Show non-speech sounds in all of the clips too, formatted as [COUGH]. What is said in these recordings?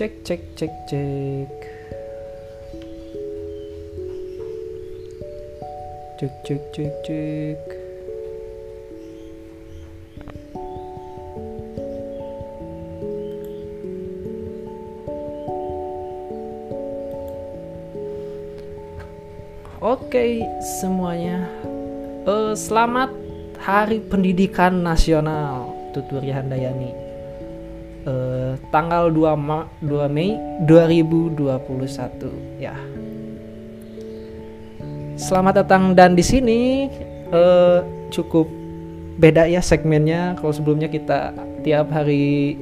Cek cek cek cek. Cek cek cek cek. Oke semuanya, Eh, selamat Hari Pendidikan Nasional Tuturi Handayani. Eh, tanggal 2, Ma 2 Mei 2021 ya. Selamat datang dan di sini eh, cukup beda ya segmennya. Kalau sebelumnya kita tiap hari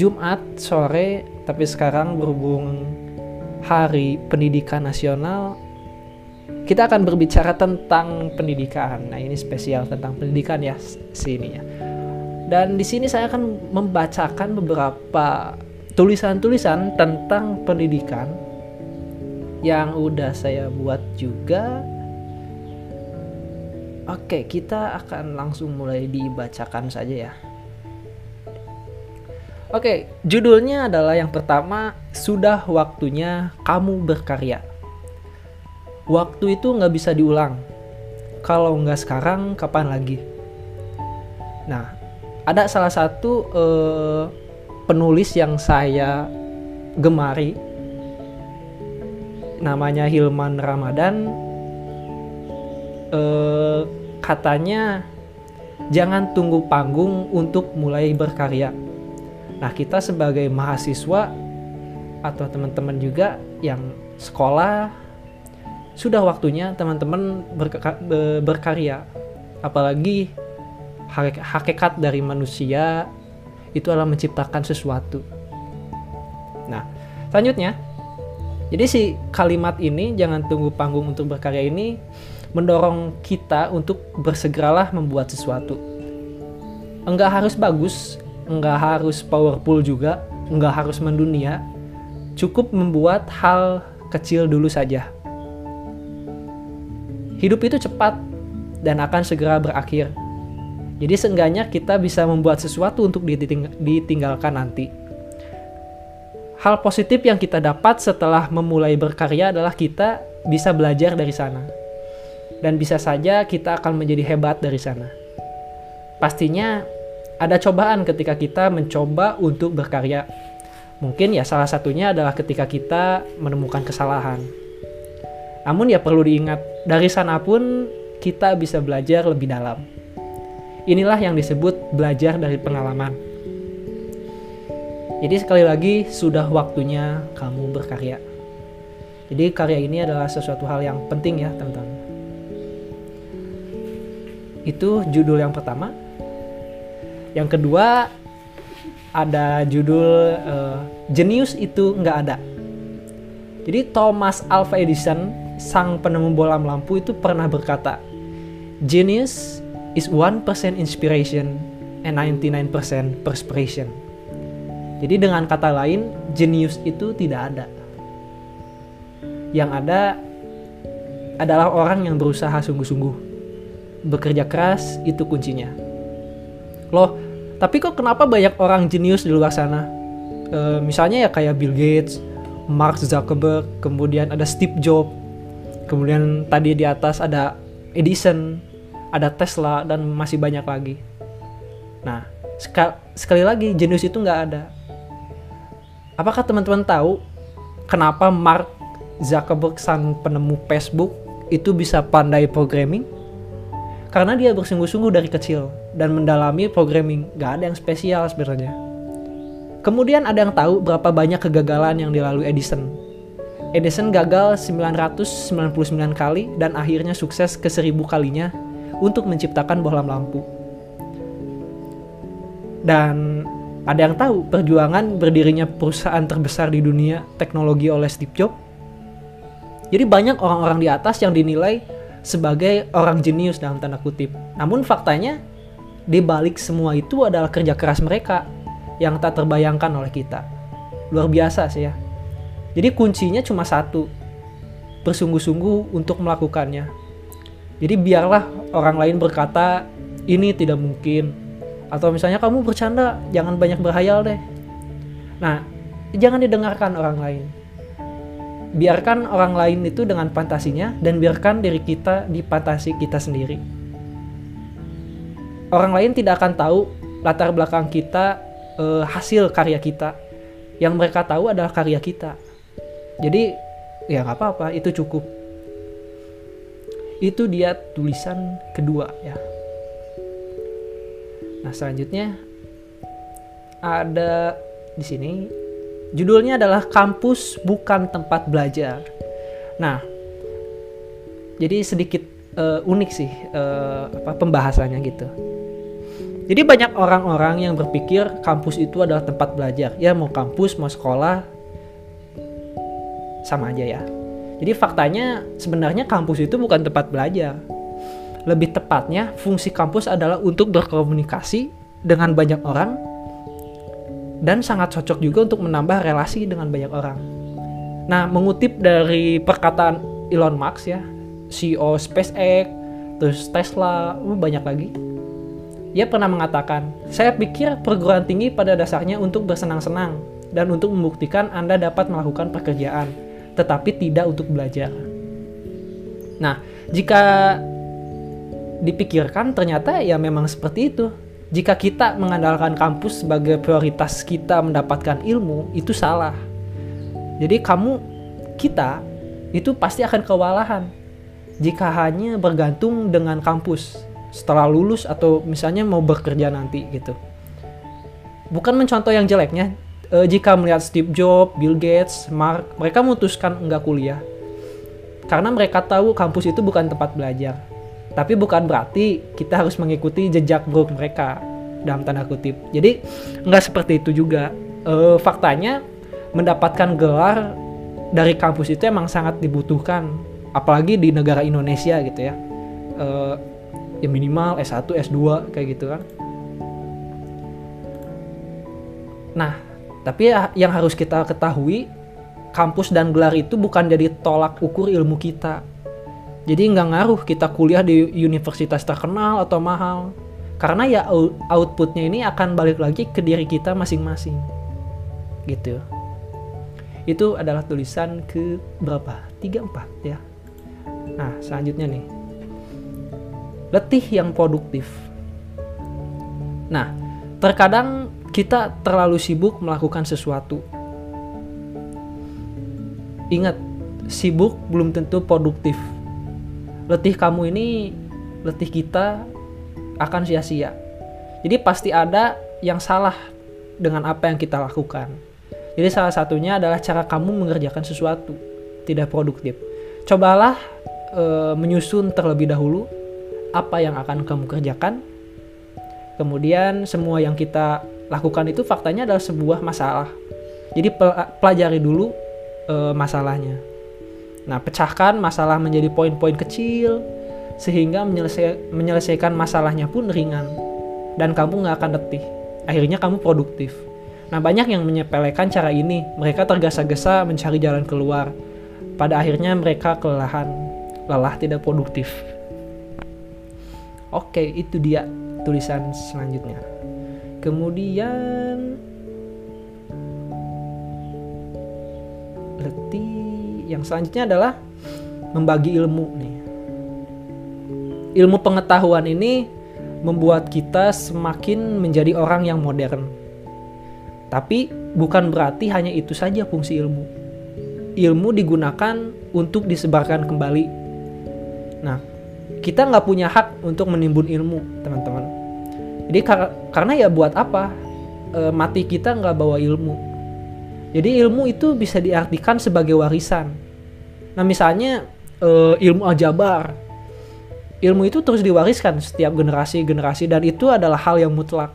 Jumat sore, tapi sekarang berhubung Hari Pendidikan Nasional kita akan berbicara tentang pendidikan. Nah, ini spesial tentang pendidikan ya sininya. Dan di sini saya akan membacakan beberapa tulisan-tulisan tentang pendidikan yang udah saya buat juga. Oke, kita akan langsung mulai dibacakan saja ya. Oke, judulnya adalah yang pertama, sudah waktunya kamu berkarya waktu itu nggak bisa diulang. Kalau nggak sekarang, kapan lagi? Nah, ada salah satu uh, penulis yang saya gemari, namanya Hilman Ramadan. Uh, katanya jangan tunggu panggung untuk mulai berkarya. Nah, kita sebagai mahasiswa atau teman-teman juga yang sekolah sudah waktunya teman-teman berka berkarya. Apalagi hakikat dari manusia itu adalah menciptakan sesuatu. Nah, selanjutnya, jadi si kalimat ini jangan tunggu panggung untuk berkarya ini mendorong kita untuk bersegeralah membuat sesuatu. Enggak harus bagus, enggak harus powerful juga, enggak harus mendunia. Cukup membuat hal kecil dulu saja hidup itu cepat dan akan segera berakhir. Jadi seenggaknya kita bisa membuat sesuatu untuk diting ditinggalkan nanti. Hal positif yang kita dapat setelah memulai berkarya adalah kita bisa belajar dari sana. Dan bisa saja kita akan menjadi hebat dari sana. Pastinya ada cobaan ketika kita mencoba untuk berkarya. Mungkin ya salah satunya adalah ketika kita menemukan kesalahan. Namun ya perlu diingat, dari sana pun kita bisa belajar lebih dalam. Inilah yang disebut belajar dari pengalaman. Jadi sekali lagi sudah waktunya kamu berkarya. Jadi karya ini adalah sesuatu hal yang penting ya teman-teman. Itu judul yang pertama. Yang kedua ada judul uh, jenius itu nggak ada. Jadi Thomas Alva Edison sang penemu bola lampu itu pernah berkata, Genius is 1% inspiration and 99% perspiration. Jadi dengan kata lain, jenius itu tidak ada. Yang ada adalah orang yang berusaha sungguh-sungguh. Bekerja keras itu kuncinya. Loh, tapi kok kenapa banyak orang jenius di luar sana? E, misalnya ya kayak Bill Gates, Mark Zuckerberg, kemudian ada Steve Jobs, Kemudian tadi di atas ada Edison, ada Tesla dan masih banyak lagi. Nah, sekali lagi jenius itu nggak ada. Apakah teman-teman tahu kenapa Mark Zuckerberg sang penemu Facebook itu bisa pandai programming? Karena dia bersungguh-sungguh dari kecil dan mendalami programming. Gak ada yang spesial sebenarnya. Kemudian ada yang tahu berapa banyak kegagalan yang dilalui Edison Edison gagal 999 kali dan akhirnya sukses ke seribu kalinya untuk menciptakan bohlam lampu. Dan ada yang tahu perjuangan berdirinya perusahaan terbesar di dunia teknologi oleh Steve Jobs? Jadi banyak orang-orang di atas yang dinilai sebagai orang jenius dalam tanda kutip. Namun faktanya di balik semua itu adalah kerja keras mereka yang tak terbayangkan oleh kita. Luar biasa sih ya. Jadi kuncinya cuma satu, bersungguh-sungguh untuk melakukannya. Jadi biarlah orang lain berkata ini tidak mungkin, atau misalnya kamu bercanda, jangan banyak berhayal deh. Nah, jangan didengarkan orang lain. Biarkan orang lain itu dengan fantasinya dan biarkan diri kita di fantasi kita sendiri. Orang lain tidak akan tahu latar belakang kita, eh, hasil karya kita. Yang mereka tahu adalah karya kita. Jadi ya nggak apa-apa, itu cukup. Itu dia tulisan kedua ya. Nah selanjutnya ada di sini judulnya adalah kampus bukan tempat belajar. Nah jadi sedikit uh, unik sih uh, apa pembahasannya gitu. Jadi banyak orang-orang yang berpikir kampus itu adalah tempat belajar. Ya mau kampus, mau sekolah, sama aja ya. Jadi faktanya sebenarnya kampus itu bukan tempat belajar. Lebih tepatnya fungsi kampus adalah untuk berkomunikasi dengan banyak orang dan sangat cocok juga untuk menambah relasi dengan banyak orang. Nah, mengutip dari perkataan Elon Musk ya, CEO SpaceX, terus Tesla, banyak lagi ia pernah mengatakan, "Saya pikir perguruan tinggi pada dasarnya untuk bersenang-senang dan untuk membuktikan Anda dapat melakukan pekerjaan, tetapi tidak untuk belajar." Nah, jika dipikirkan ternyata ya memang seperti itu. Jika kita mengandalkan kampus sebagai prioritas kita mendapatkan ilmu, itu salah. Jadi kamu kita itu pasti akan kewalahan jika hanya bergantung dengan kampus setelah lulus atau misalnya mau bekerja nanti gitu. Bukan mencontoh yang jeleknya, e, jika melihat Steve Jobs, Bill Gates, Mark, mereka memutuskan enggak kuliah. Karena mereka tahu kampus itu bukan tempat belajar. Tapi bukan berarti kita harus mengikuti jejak buruk mereka dalam tanda kutip. Jadi nggak seperti itu juga. E, faktanya mendapatkan gelar dari kampus itu emang sangat dibutuhkan, apalagi di negara Indonesia gitu ya. E, ya minimal S1, S2 kayak gitu kan. Nah, tapi ya yang harus kita ketahui kampus dan gelar itu bukan jadi tolak ukur ilmu kita. Jadi nggak ngaruh kita kuliah di universitas terkenal atau mahal. Karena ya outputnya ini akan balik lagi ke diri kita masing-masing. Gitu. Itu adalah tulisan ke berapa? 34 ya. Nah, selanjutnya nih letih yang produktif. Nah, terkadang kita terlalu sibuk melakukan sesuatu. Ingat, sibuk belum tentu produktif. Letih kamu ini, letih kita akan sia-sia. Jadi pasti ada yang salah dengan apa yang kita lakukan. Jadi salah satunya adalah cara kamu mengerjakan sesuatu tidak produktif. Cobalah e, menyusun terlebih dahulu apa yang akan kamu kerjakan. Kemudian semua yang kita lakukan itu faktanya adalah sebuah masalah. Jadi pelajari dulu e, masalahnya. Nah, pecahkan masalah menjadi poin-poin kecil sehingga menyelesai, menyelesaikan masalahnya pun ringan dan kamu nggak akan letih. Akhirnya kamu produktif. Nah, banyak yang menyepelekan cara ini. Mereka tergesa-gesa mencari jalan keluar. Pada akhirnya mereka kelelahan. Lelah tidak produktif. Oke, itu dia tulisan selanjutnya. Kemudian letih yang selanjutnya adalah membagi ilmu nih. Ilmu pengetahuan ini membuat kita semakin menjadi orang yang modern. Tapi bukan berarti hanya itu saja fungsi ilmu. Ilmu digunakan untuk disebarkan kembali. Nah, kita nggak punya hak untuk menimbun ilmu teman-teman jadi kar karena ya buat apa? E, mati kita nggak bawa ilmu. Jadi ilmu itu bisa diartikan sebagai warisan. Nah misalnya e, ilmu aljabar. Ilmu itu terus diwariskan setiap generasi-generasi dan itu adalah hal yang mutlak.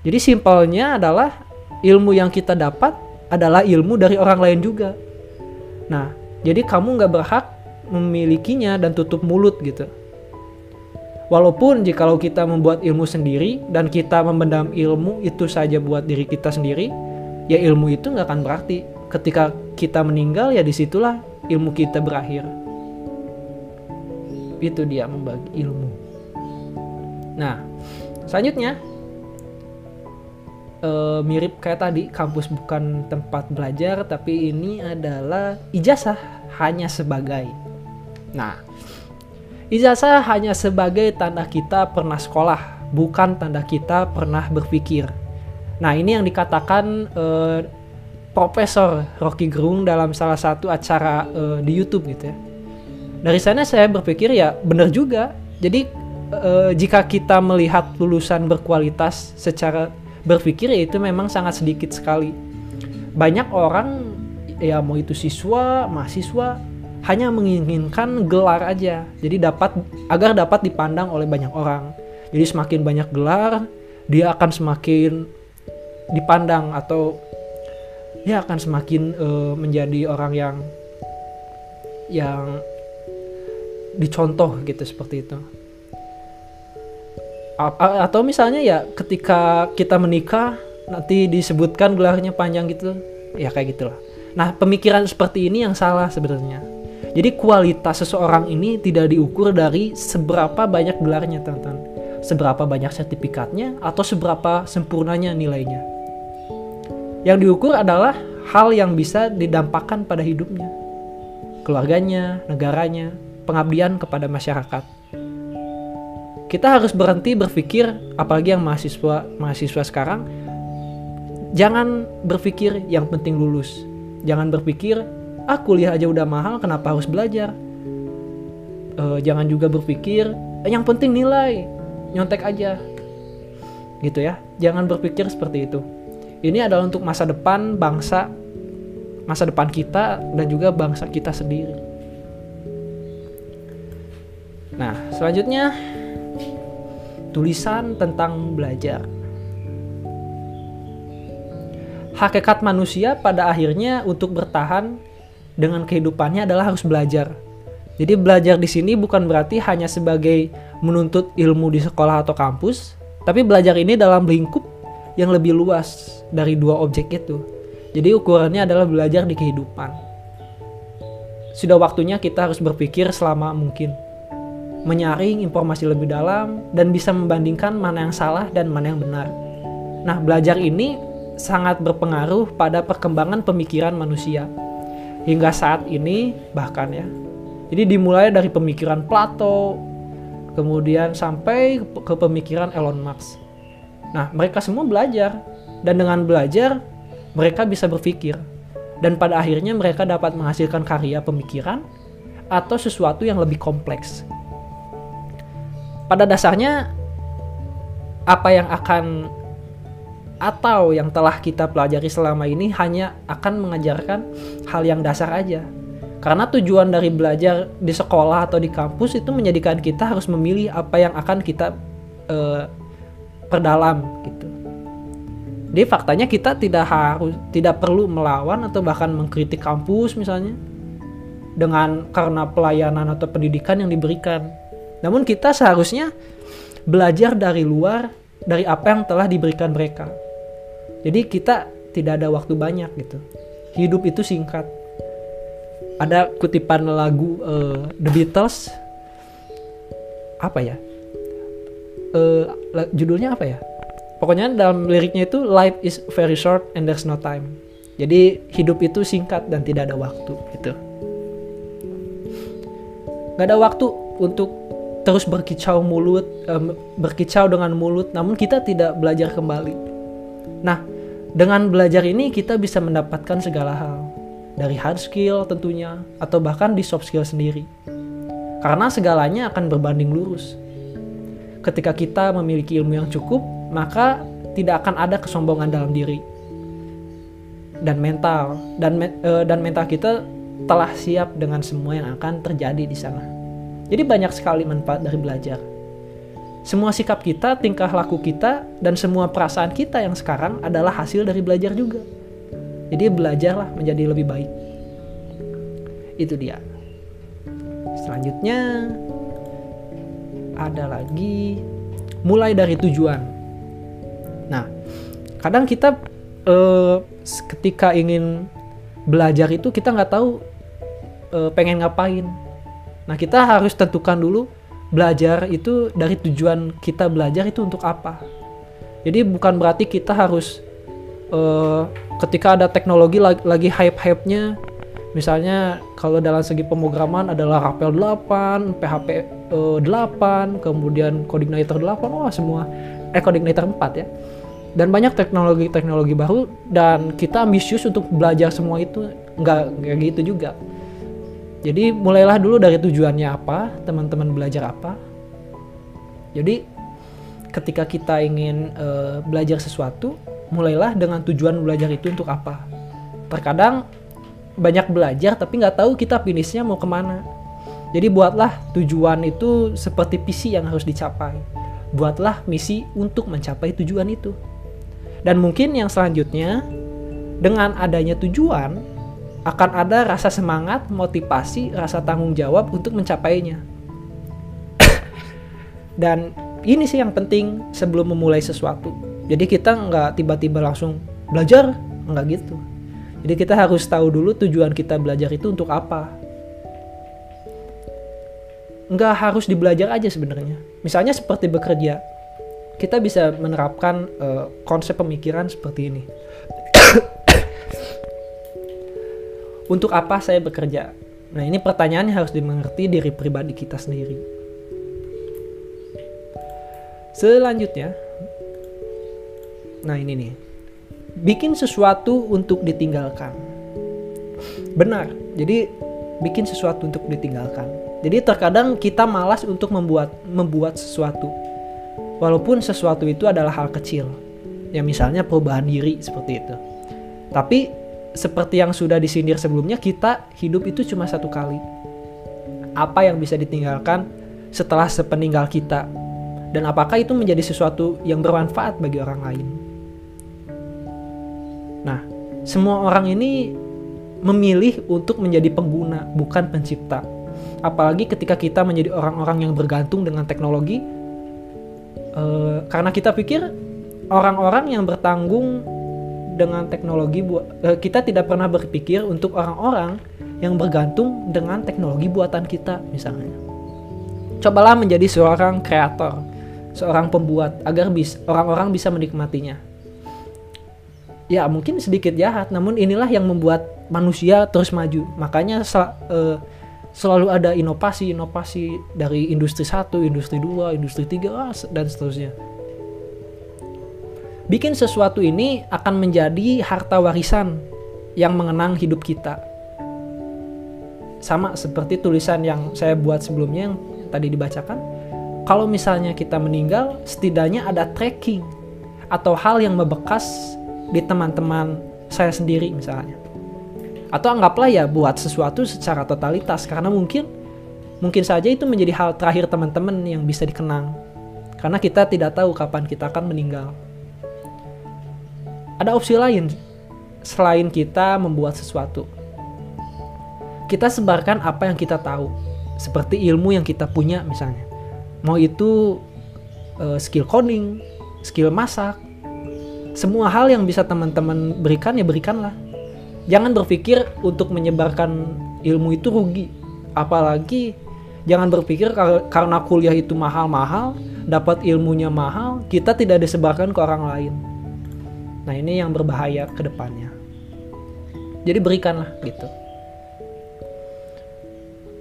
Jadi simpelnya adalah ilmu yang kita dapat adalah ilmu dari orang lain juga. Nah jadi kamu nggak berhak memilikinya dan tutup mulut gitu Walaupun jikalau kita membuat ilmu sendiri dan kita memendam ilmu itu saja buat diri kita sendiri, ya ilmu itu nggak akan berarti. Ketika kita meninggal ya di situlah ilmu kita berakhir. Itu dia membagi ilmu. Nah, selanjutnya eh, mirip kayak tadi kampus bukan tempat belajar tapi ini adalah ijazah hanya sebagai nah ijazah hanya sebagai tanda kita pernah sekolah bukan tanda kita pernah berpikir. Nah ini yang dikatakan eh, Profesor Rocky Gerung dalam salah satu acara eh, di YouTube gitu ya. Dari sana saya berpikir ya benar juga. Jadi eh, jika kita melihat lulusan berkualitas secara berpikir ya itu memang sangat sedikit sekali. Banyak orang ya mau itu siswa, mahasiswa hanya menginginkan gelar aja. Jadi dapat agar dapat dipandang oleh banyak orang. Jadi semakin banyak gelar, dia akan semakin dipandang atau ya akan semakin eh, menjadi orang yang yang dicontoh gitu seperti itu. A- atau misalnya ya ketika kita menikah nanti disebutkan gelarnya panjang gitu ya kayak gitulah nah pemikiran seperti ini yang salah sebenarnya jadi kualitas seseorang ini tidak diukur dari seberapa banyak gelarnya teman-teman. Seberapa banyak sertifikatnya atau seberapa sempurnanya nilainya. Yang diukur adalah hal yang bisa didampakkan pada hidupnya. Keluarganya negaranya pengabdian kepada masyarakat. Kita harus berhenti berpikir apalagi yang mahasiswa mahasiswa sekarang jangan berpikir yang penting lulus. Jangan berpikir ah kuliah aja udah mahal kenapa harus belajar? Eh, jangan juga berpikir "Eh, yang penting nilai nyontek aja. Gitu ya. Jangan berpikir seperti itu. Ini adalah untuk masa depan bangsa masa depan kita dan juga bangsa kita sendiri. Nah selanjutnya tulisan tentang belajar. Hakikat manusia pada akhirnya untuk bertahan dengan kehidupannya adalah harus belajar. Jadi belajar di sini bukan berarti hanya sebagai menuntut ilmu di sekolah atau kampus, tapi belajar ini dalam lingkup yang lebih luas dari dua objek itu. Jadi ukurannya adalah belajar di kehidupan. Sudah waktunya kita harus berpikir selama mungkin menyaring informasi lebih dalam dan bisa membandingkan mana yang salah dan mana yang benar. Nah, belajar ini sangat berpengaruh pada perkembangan pemikiran manusia. Hingga saat ini bahkan ya. Jadi dimulai dari pemikiran Plato, kemudian sampai ke pemikiran Elon Musk. Nah, mereka semua belajar dan dengan belajar mereka bisa berpikir dan pada akhirnya mereka dapat menghasilkan karya pemikiran atau sesuatu yang lebih kompleks pada dasarnya apa yang akan atau yang telah kita pelajari selama ini hanya akan mengajarkan hal yang dasar aja. Karena tujuan dari belajar di sekolah atau di kampus itu menjadikan kita harus memilih apa yang akan kita eh, perdalam gitu. Jadi faktanya kita tidak harus tidak perlu melawan atau bahkan mengkritik kampus misalnya dengan karena pelayanan atau pendidikan yang diberikan. Namun kita seharusnya belajar dari luar dari apa yang telah diberikan mereka. Jadi kita tidak ada waktu banyak gitu. Hidup itu singkat. Ada kutipan lagu uh, The Beatles apa ya? Uh, judulnya apa ya? Pokoknya dalam liriknya itu life is very short and there's no time. Jadi hidup itu singkat dan tidak ada waktu gitu. Gak ada waktu untuk terus berkicau mulut, um, berkicau dengan mulut, namun kita tidak belajar kembali. Nah, dengan belajar ini kita bisa mendapatkan segala hal dari hard skill tentunya, atau bahkan di soft skill sendiri. Karena segalanya akan berbanding lurus. Ketika kita memiliki ilmu yang cukup, maka tidak akan ada kesombongan dalam diri dan mental dan uh, dan mental kita telah siap dengan semua yang akan terjadi di sana. Jadi banyak sekali manfaat dari belajar. Semua sikap kita, tingkah laku kita, dan semua perasaan kita yang sekarang adalah hasil dari belajar juga. Jadi belajarlah menjadi lebih baik. Itu dia. Selanjutnya ada lagi mulai dari tujuan. Nah, kadang kita eh, ketika ingin belajar itu kita nggak tahu eh, pengen ngapain. Nah, kita harus tentukan dulu belajar itu dari tujuan kita belajar itu untuk apa. Jadi bukan berarti kita harus uh, ketika ada teknologi lagi, hype-hype-nya misalnya kalau dalam segi pemrograman adalah Rapel 8, PHP uh, 8, kemudian Coordinator 8, wah semua eh Coordinator 4 ya. Dan banyak teknologi-teknologi baru dan kita ambisius untuk belajar semua itu nggak kayak gitu juga. Jadi mulailah dulu dari tujuannya apa, teman-teman belajar apa. Jadi ketika kita ingin uh, belajar sesuatu, mulailah dengan tujuan belajar itu untuk apa. Terkadang banyak belajar tapi nggak tahu kita finishnya mau ke mana. Jadi buatlah tujuan itu seperti visi yang harus dicapai. Buatlah misi untuk mencapai tujuan itu. Dan mungkin yang selanjutnya, dengan adanya tujuan, akan ada rasa semangat, motivasi, rasa tanggung jawab untuk mencapainya. [COUGHS] Dan ini sih yang penting sebelum memulai sesuatu. Jadi kita nggak tiba-tiba langsung belajar nggak gitu. Jadi kita harus tahu dulu tujuan kita belajar itu untuk apa. Nggak harus dibelajar aja sebenarnya. Misalnya seperti bekerja kita bisa menerapkan uh, konsep pemikiran seperti ini [COUGHS] untuk apa saya bekerja nah ini pertanyaannya harus dimengerti diri pribadi kita sendiri Selanjutnya, nah ini nih, bikin sesuatu untuk ditinggalkan. Benar, jadi bikin sesuatu untuk ditinggalkan. Jadi terkadang kita malas untuk membuat membuat sesuatu, walaupun sesuatu itu adalah hal kecil, ya misalnya perubahan diri seperti itu. Tapi seperti yang sudah disindir sebelumnya, kita hidup itu cuma satu kali. Apa yang bisa ditinggalkan setelah sepeninggal kita dan apakah itu menjadi sesuatu yang bermanfaat bagi orang lain. Nah, semua orang ini memilih untuk menjadi pengguna, bukan pencipta. Apalagi ketika kita menjadi orang-orang yang bergantung dengan teknologi, eh, karena kita pikir orang-orang yang bertanggung dengan teknologi, eh, kita tidak pernah berpikir untuk orang-orang yang bergantung dengan teknologi buatan kita, misalnya. Cobalah menjadi seorang kreator, seorang pembuat agar bis orang-orang bisa menikmatinya. Ya mungkin sedikit jahat, namun inilah yang membuat manusia terus maju. Makanya sel, uh, selalu ada inovasi-inovasi dari industri satu, industri dua, industri tiga dan seterusnya. Bikin sesuatu ini akan menjadi harta warisan yang mengenang hidup kita. Sama seperti tulisan yang saya buat sebelumnya yang tadi dibacakan kalau misalnya kita meninggal, setidaknya ada tracking atau hal yang membekas di teman-teman saya sendiri misalnya. Atau anggaplah ya buat sesuatu secara totalitas karena mungkin mungkin saja itu menjadi hal terakhir teman-teman yang bisa dikenang. Karena kita tidak tahu kapan kita akan meninggal. Ada opsi lain selain kita membuat sesuatu. Kita sebarkan apa yang kita tahu, seperti ilmu yang kita punya misalnya mau itu uh, skill coding, skill masak, semua hal yang bisa teman-teman berikan ya berikanlah. Jangan berpikir untuk menyebarkan ilmu itu rugi. Apalagi jangan berpikir karena kuliah itu mahal-mahal, dapat ilmunya mahal, kita tidak disebarkan ke orang lain. Nah, ini yang berbahaya ke depannya. Jadi berikanlah gitu.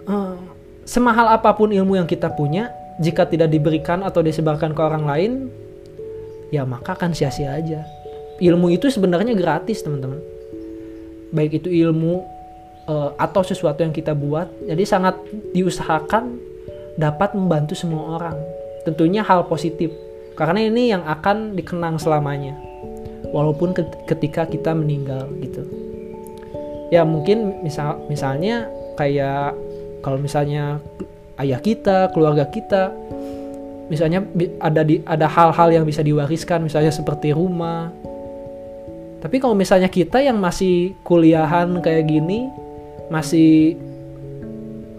Uh, semahal apa pun ilmu yang kita punya, jika tidak diberikan atau disebarkan ke orang lain, ya maka akan sia-sia aja. Ilmu itu sebenarnya gratis, teman-teman. Baik itu ilmu uh, atau sesuatu yang kita buat, jadi sangat diusahakan dapat membantu semua orang. Tentunya hal positif, karena ini yang akan dikenang selamanya, walaupun ketika kita meninggal gitu. Ya mungkin misal misalnya kayak kalau misalnya ayah kita, keluarga kita. Misalnya ada di ada hal-hal yang bisa diwariskan misalnya seperti rumah. Tapi kalau misalnya kita yang masih kuliahan kayak gini, masih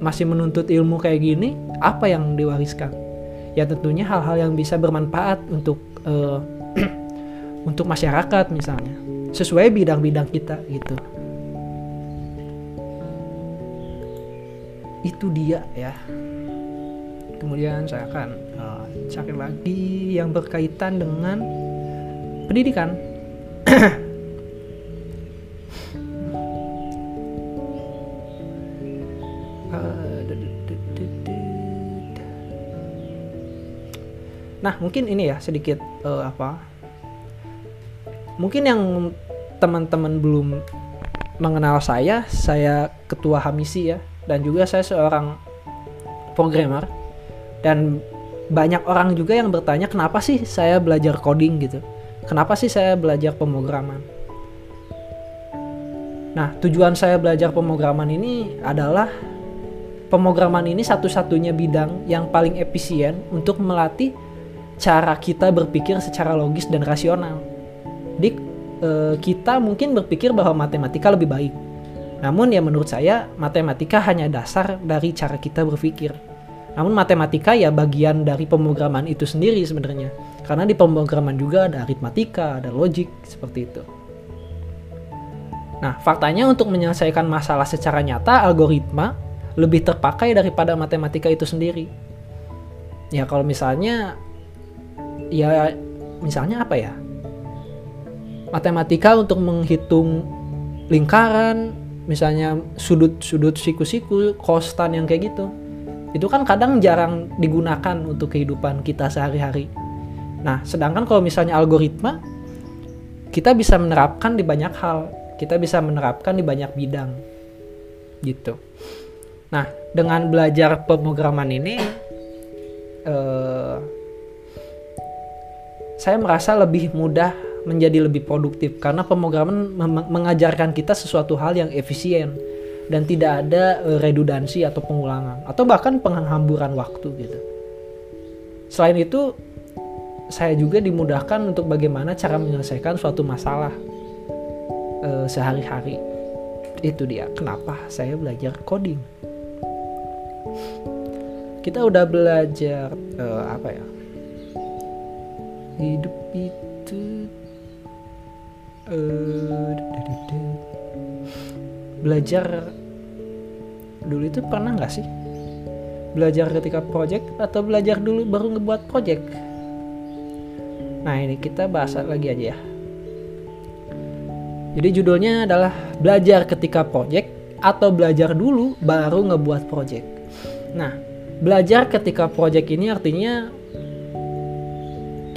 masih menuntut ilmu kayak gini, apa yang diwariskan? Ya tentunya hal-hal yang bisa bermanfaat untuk uh, [CLEARS THROAT] untuk masyarakat misalnya. Sesuai bidang-bidang kita gitu. Itu dia ya. Kemudian saya akan uh, cari lagi yang berkaitan dengan pendidikan. [COUGHS] Eh, nah mungkin ini ya sedikit uh, apa mungkin yang teman-teman belum mengenal saya saya ketua Hamisi ya. Dan juga saya seorang programmer. Dan banyak orang juga yang bertanya kenapa sih saya belajar coding gitu? Kenapa sih saya belajar pemrograman? Nah tujuan saya belajar pemrograman ini adalah pemrograman ini satu-satunya bidang yang paling efisien untuk melatih cara kita berpikir secara logis dan rasional. Jadi eh, kita mungkin berpikir bahwa matematika lebih baik. Namun ya menurut saya matematika hanya dasar dari cara kita berpikir. Namun matematika ya bagian dari pemrograman itu sendiri sebenarnya. Karena di pemrograman juga ada aritmatika, ada logik seperti itu. Nah, faktanya untuk menyelesaikan masalah secara nyata, algoritma lebih terpakai daripada matematika itu sendiri. Ya kalau misalnya ya misalnya apa ya matematika untuk menghitung lingkaran misalnya sudut-sudut siku-siku kostan yang kayak gitu. Itu kan kadang jarang digunakan untuk kehidupan kita sehari-hari. Nah sedangkan kalau misalnya algoritma kita bisa menerapkan di banyak hal. Kita bisa menerapkan di banyak bidang. Gitu. Nah dengan belajar pemrograman ini eh, saya merasa lebih mudah menjadi lebih produktif karena pemrograman mengajarkan kita sesuatu hal yang efisien dan tidak ada eh, redundansi atau pengulangan atau bahkan penghamburan waktu gitu. Selain itu, saya juga dimudahkan untuk bagaimana cara menyelesaikan suatu masalah uh, sehari-hari. Itu dia kenapa saya belajar coding. Kita udah belajar uh, apa ya? hidup itu uh, belajar dulu itu pernah nggak sih? Belajar ketika project atau belajar dulu baru ngebuat project? Nah ini kita bahas lagi aja ya. Jadi judulnya adalah belajar ketika project atau belajar dulu baru ngebuat project. Nah belajar ketika project ini artinya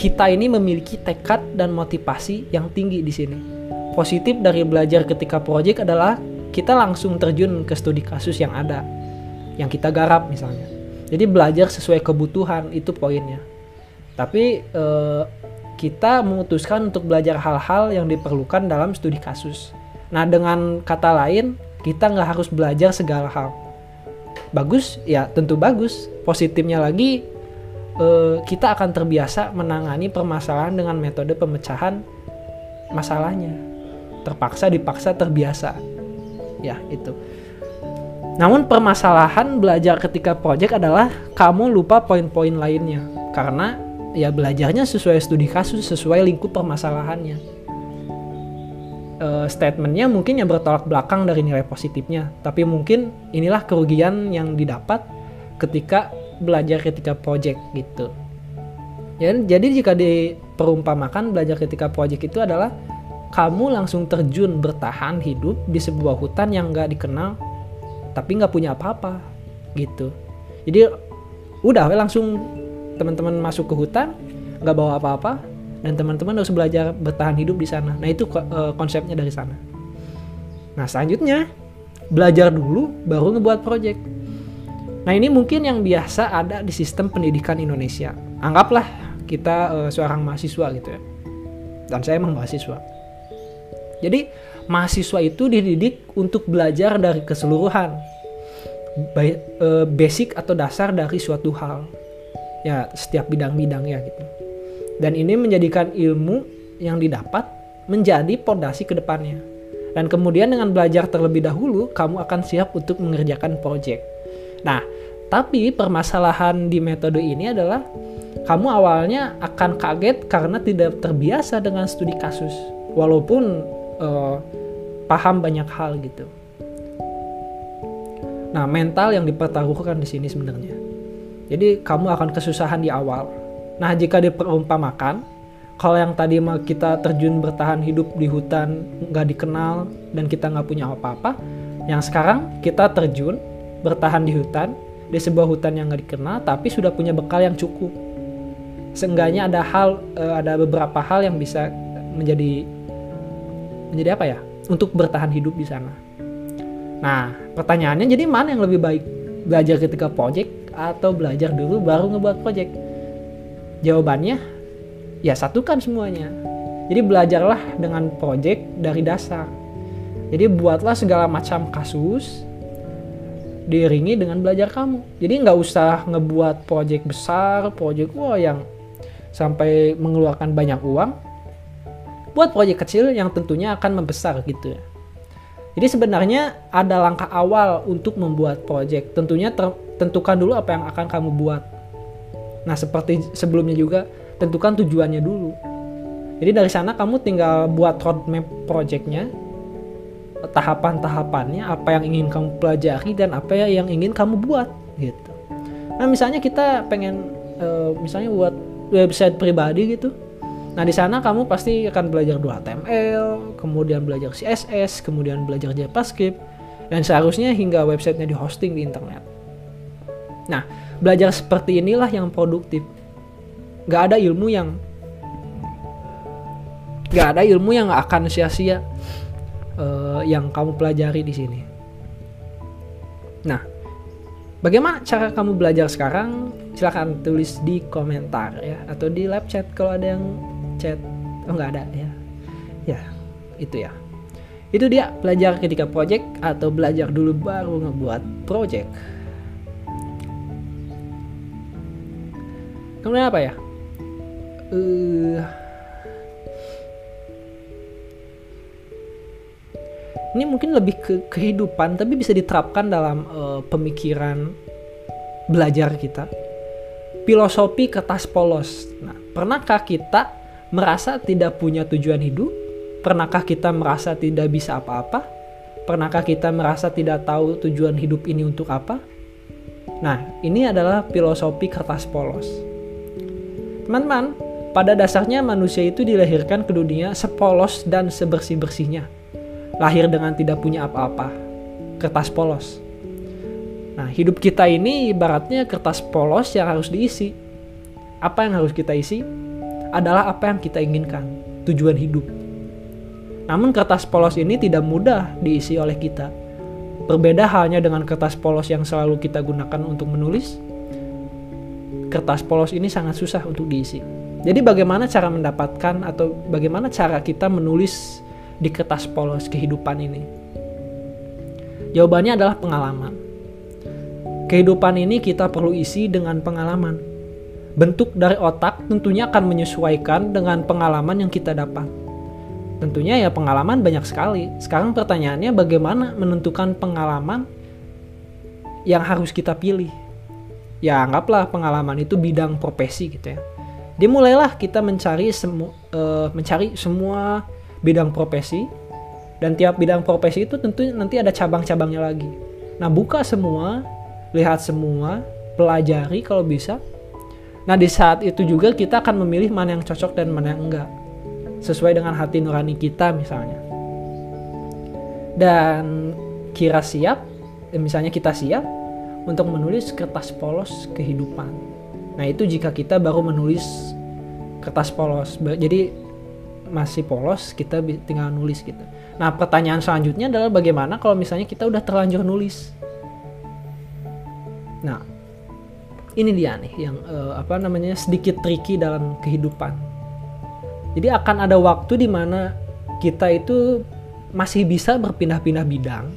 kita ini memiliki tekad dan motivasi yang tinggi di sini. Positif dari belajar ketika proyek adalah kita langsung terjun ke studi kasus yang ada, yang kita garap misalnya. Jadi belajar sesuai kebutuhan itu poinnya. Tapi eh, kita memutuskan untuk belajar hal-hal yang diperlukan dalam studi kasus. Nah dengan kata lain, kita nggak harus belajar segala hal. Bagus, ya tentu bagus. Positifnya lagi, uh, kita akan terbiasa menangani permasalahan dengan metode pemecahan masalahnya. Terpaksa, dipaksa, terbiasa. Ya, itu. Namun permasalahan belajar ketika project adalah kamu lupa poin-poin lainnya. Karena ya belajarnya sesuai studi kasus, sesuai lingkup permasalahannya. Uh, statementnya mungkin yang bertolak belakang dari nilai positifnya. Tapi mungkin inilah kerugian yang didapat ketika belajar ketika project gitu. Jadi jika diperumpamakan belajar ketika project itu adalah kamu langsung terjun bertahan hidup di sebuah hutan yang nggak dikenal tapi nggak punya apa-apa gitu. Jadi udah langsung teman-teman masuk ke hutan nggak bawa apa-apa dan teman-teman harus belajar bertahan hidup di sana. Nah itu eh, konsepnya dari sana. Nah selanjutnya belajar dulu baru ngebuat project Nah ini mungkin yang biasa ada di sistem pendidikan Indonesia. Anggaplah kita uh, seorang mahasiswa gitu ya. Dan saya emang mahasiswa. Jadi mahasiswa itu dididik untuk belajar dari keseluruhan. Eh, basic atau dasar dari suatu hal. Ya setiap bidang-bidangnya gitu. Dan ini menjadikan ilmu yang didapat menjadi pondasi ke depannya. Dan kemudian dengan belajar terlebih dahulu, kamu akan siap untuk mengerjakan project Nah, tapi permasalahan di metode ini adalah kamu awalnya akan kaget karena tidak terbiasa dengan studi kasus, walaupun uh, paham banyak hal gitu. Nah, mental yang dipertaruhkan di sini sebenarnya. Jadi kamu akan kesusahan di awal. Nah, jika diperumpamakan, kalau yang tadi kita terjun bertahan hidup di hutan nggak dikenal dan kita nggak punya apa-apa, yang sekarang kita terjun bertahan di hutan di sebuah hutan yang nggak dikenal tapi sudah punya bekal yang cukup. Seenggaknya ada hal uh, ada beberapa hal yang bisa menjadi menjadi apa ya? Untuk bertahan hidup di sana. Nah pertanyaannya jadi mana yang lebih baik? Belajar ketika project atau belajar dulu baru ngebuat project? Jawabannya ya satukan semuanya. Jadi belajarlah dengan project dari dasar. Jadi buatlah segala macam kasus diiringi dengan belajar kamu. Jadi nggak usah ngebuat project besar, project wah yang sampai mengeluarkan banyak uang. Buat project kecil yang tentunya akan membesar gitu ya. Jadi sebenarnya ada langkah awal untuk membuat project. Tentunya tentukan dulu apa yang akan kamu buat. Nah seperti sebelumnya juga tentukan tujuannya dulu. Jadi dari sana kamu tinggal buat roadmap projectnya, tahapan-tahapannya apa yang ingin kamu pelajari dan apa yang ingin kamu buat gitu. Nah misalnya kita pengen uh, misalnya buat website pribadi gitu. Nah di sana kamu pasti akan belajar 2 HTML kemudian belajar CSS kemudian belajar JavaScript dan seharusnya hingga websitenya di hosting di internet. Nah belajar seperti inilah yang produktif. Gak ada ilmu yang gak ada ilmu yang akan sia-sia uh, yang kamu pelajari di sini. Nah, bagaimana cara kamu belajar sekarang? Silahkan tulis di komentar ya atau di live chat kalau ada yang chat. Oh nggak ada ya. Ya, itu ya. Itu dia belajar ketika project atau belajar dulu baru ngebuat project. Kemudian apa ya? Uh, ini mungkin lebih ke kehidupan tapi bisa diterapkan dalam uh, pemikiran belajar kita. Filosofi kertas polos. Nah pernahkah kita merasa tidak punya tujuan hidup? Pernahkah kita merasa tidak bisa apa-apa? Pernahkah kita merasa tidak tahu tujuan hidup ini untuk apa? Nah ini adalah filosofi kertas polos. Teman-teman pada dasarnya manusia itu dilahirkan ke dunia sepolos dan sebersih-bersihnya lahir dengan tidak punya apa-apa, kertas polos. Nah, hidup kita ini ibaratnya kertas polos yang harus diisi. Apa yang harus kita isi? Adalah apa yang kita inginkan, tujuan hidup. Namun kertas polos ini tidak mudah diisi oleh kita. Berbeda halnya dengan kertas polos yang selalu kita gunakan untuk menulis. Kertas polos ini sangat susah untuk diisi. Jadi bagaimana cara mendapatkan atau bagaimana cara kita menulis di kertas polos kehidupan ini? Jawabannya adalah pengalaman. Kehidupan ini kita perlu isi dengan pengalaman. Bentuk dari otak tentunya akan menyesuaikan dengan pengalaman yang kita dapat. Tentunya ya pengalaman banyak sekali. Sekarang pertanyaannya bagaimana menentukan pengalaman yang harus kita pilih? Ya anggaplah pengalaman itu bidang profesi gitu ya. Dimulailah kita mencari semu uh, mencari semua bidang profesi dan tiap bidang profesi itu tentu nanti ada cabang-cabangnya lagi. Nah, buka semua, lihat semua, pelajari kalau bisa. Nah, di saat itu juga kita akan memilih mana yang cocok dan mana yang enggak. Sesuai dengan hati nurani kita misalnya. Dan kira siap, eh, misalnya kita siap untuk menulis kertas polos kehidupan. Nah, itu jika kita baru menulis kertas polos. Jadi masih polos kita tinggal nulis gitu. Nah pertanyaan selanjutnya adalah bagaimana kalau misalnya kita udah terlanjur nulis? Nah ini dia nih yang uh, apa namanya sedikit tricky dalam kehidupan. Jadi akan ada waktu di mana kita itu masih bisa berpindah-pindah bidang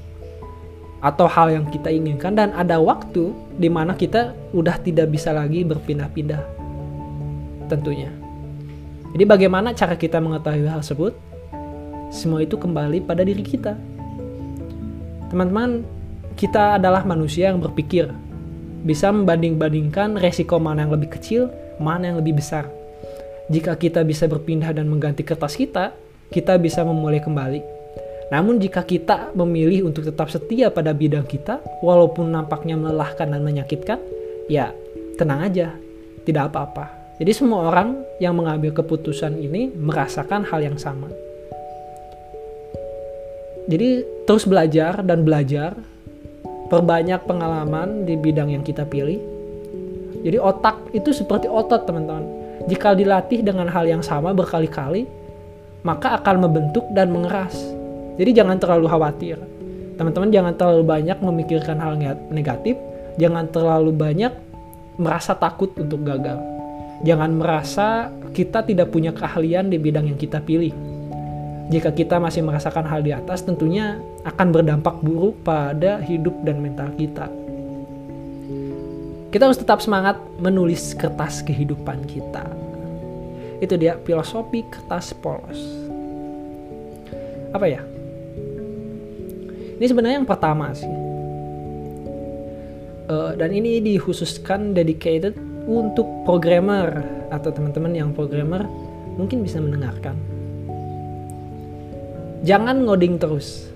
atau hal yang kita inginkan dan ada waktu di mana kita udah tidak bisa lagi berpindah-pindah tentunya jadi bagaimana cara kita mengetahui hal tersebut? Semua itu kembali pada diri kita. Teman-teman, kita adalah manusia yang berpikir, bisa membanding-bandingkan resiko mana yang lebih kecil, mana yang lebih besar. Jika kita bisa berpindah dan mengganti kertas kita, kita bisa memulai kembali. Namun jika kita memilih untuk tetap setia pada bidang kita, walaupun nampaknya melelahkan dan menyakitkan, ya tenang aja, tidak apa-apa. Jadi semua orang yang mengambil keputusan ini merasakan hal yang sama. Jadi terus belajar dan belajar, perbanyak pengalaman di bidang yang kita pilih. Jadi otak itu seperti otot teman-teman. jika dilatih dengan hal yang sama berkali-kali, maka akan membentuk dan mengeras. Jadi jangan terlalu khawatir. Teman-teman jangan terlalu banyak memikirkan hal negatif, jangan terlalu banyak merasa takut untuk gagal. Jangan merasa kita tidak punya keahlian di bidang yang kita pilih. Jika kita masih merasakan hal di atas, tentunya akan berdampak buruk pada hidup dan mental kita. Kita harus tetap semangat menulis kertas kehidupan kita. Itu dia filosofi kertas polos. Apa ya? Ini sebenarnya yang pertama sih. Uh, dan ini dikhususkan dedicated untuk programmer atau teman-teman yang programmer mungkin bisa mendengarkan. Jangan ngoding terus.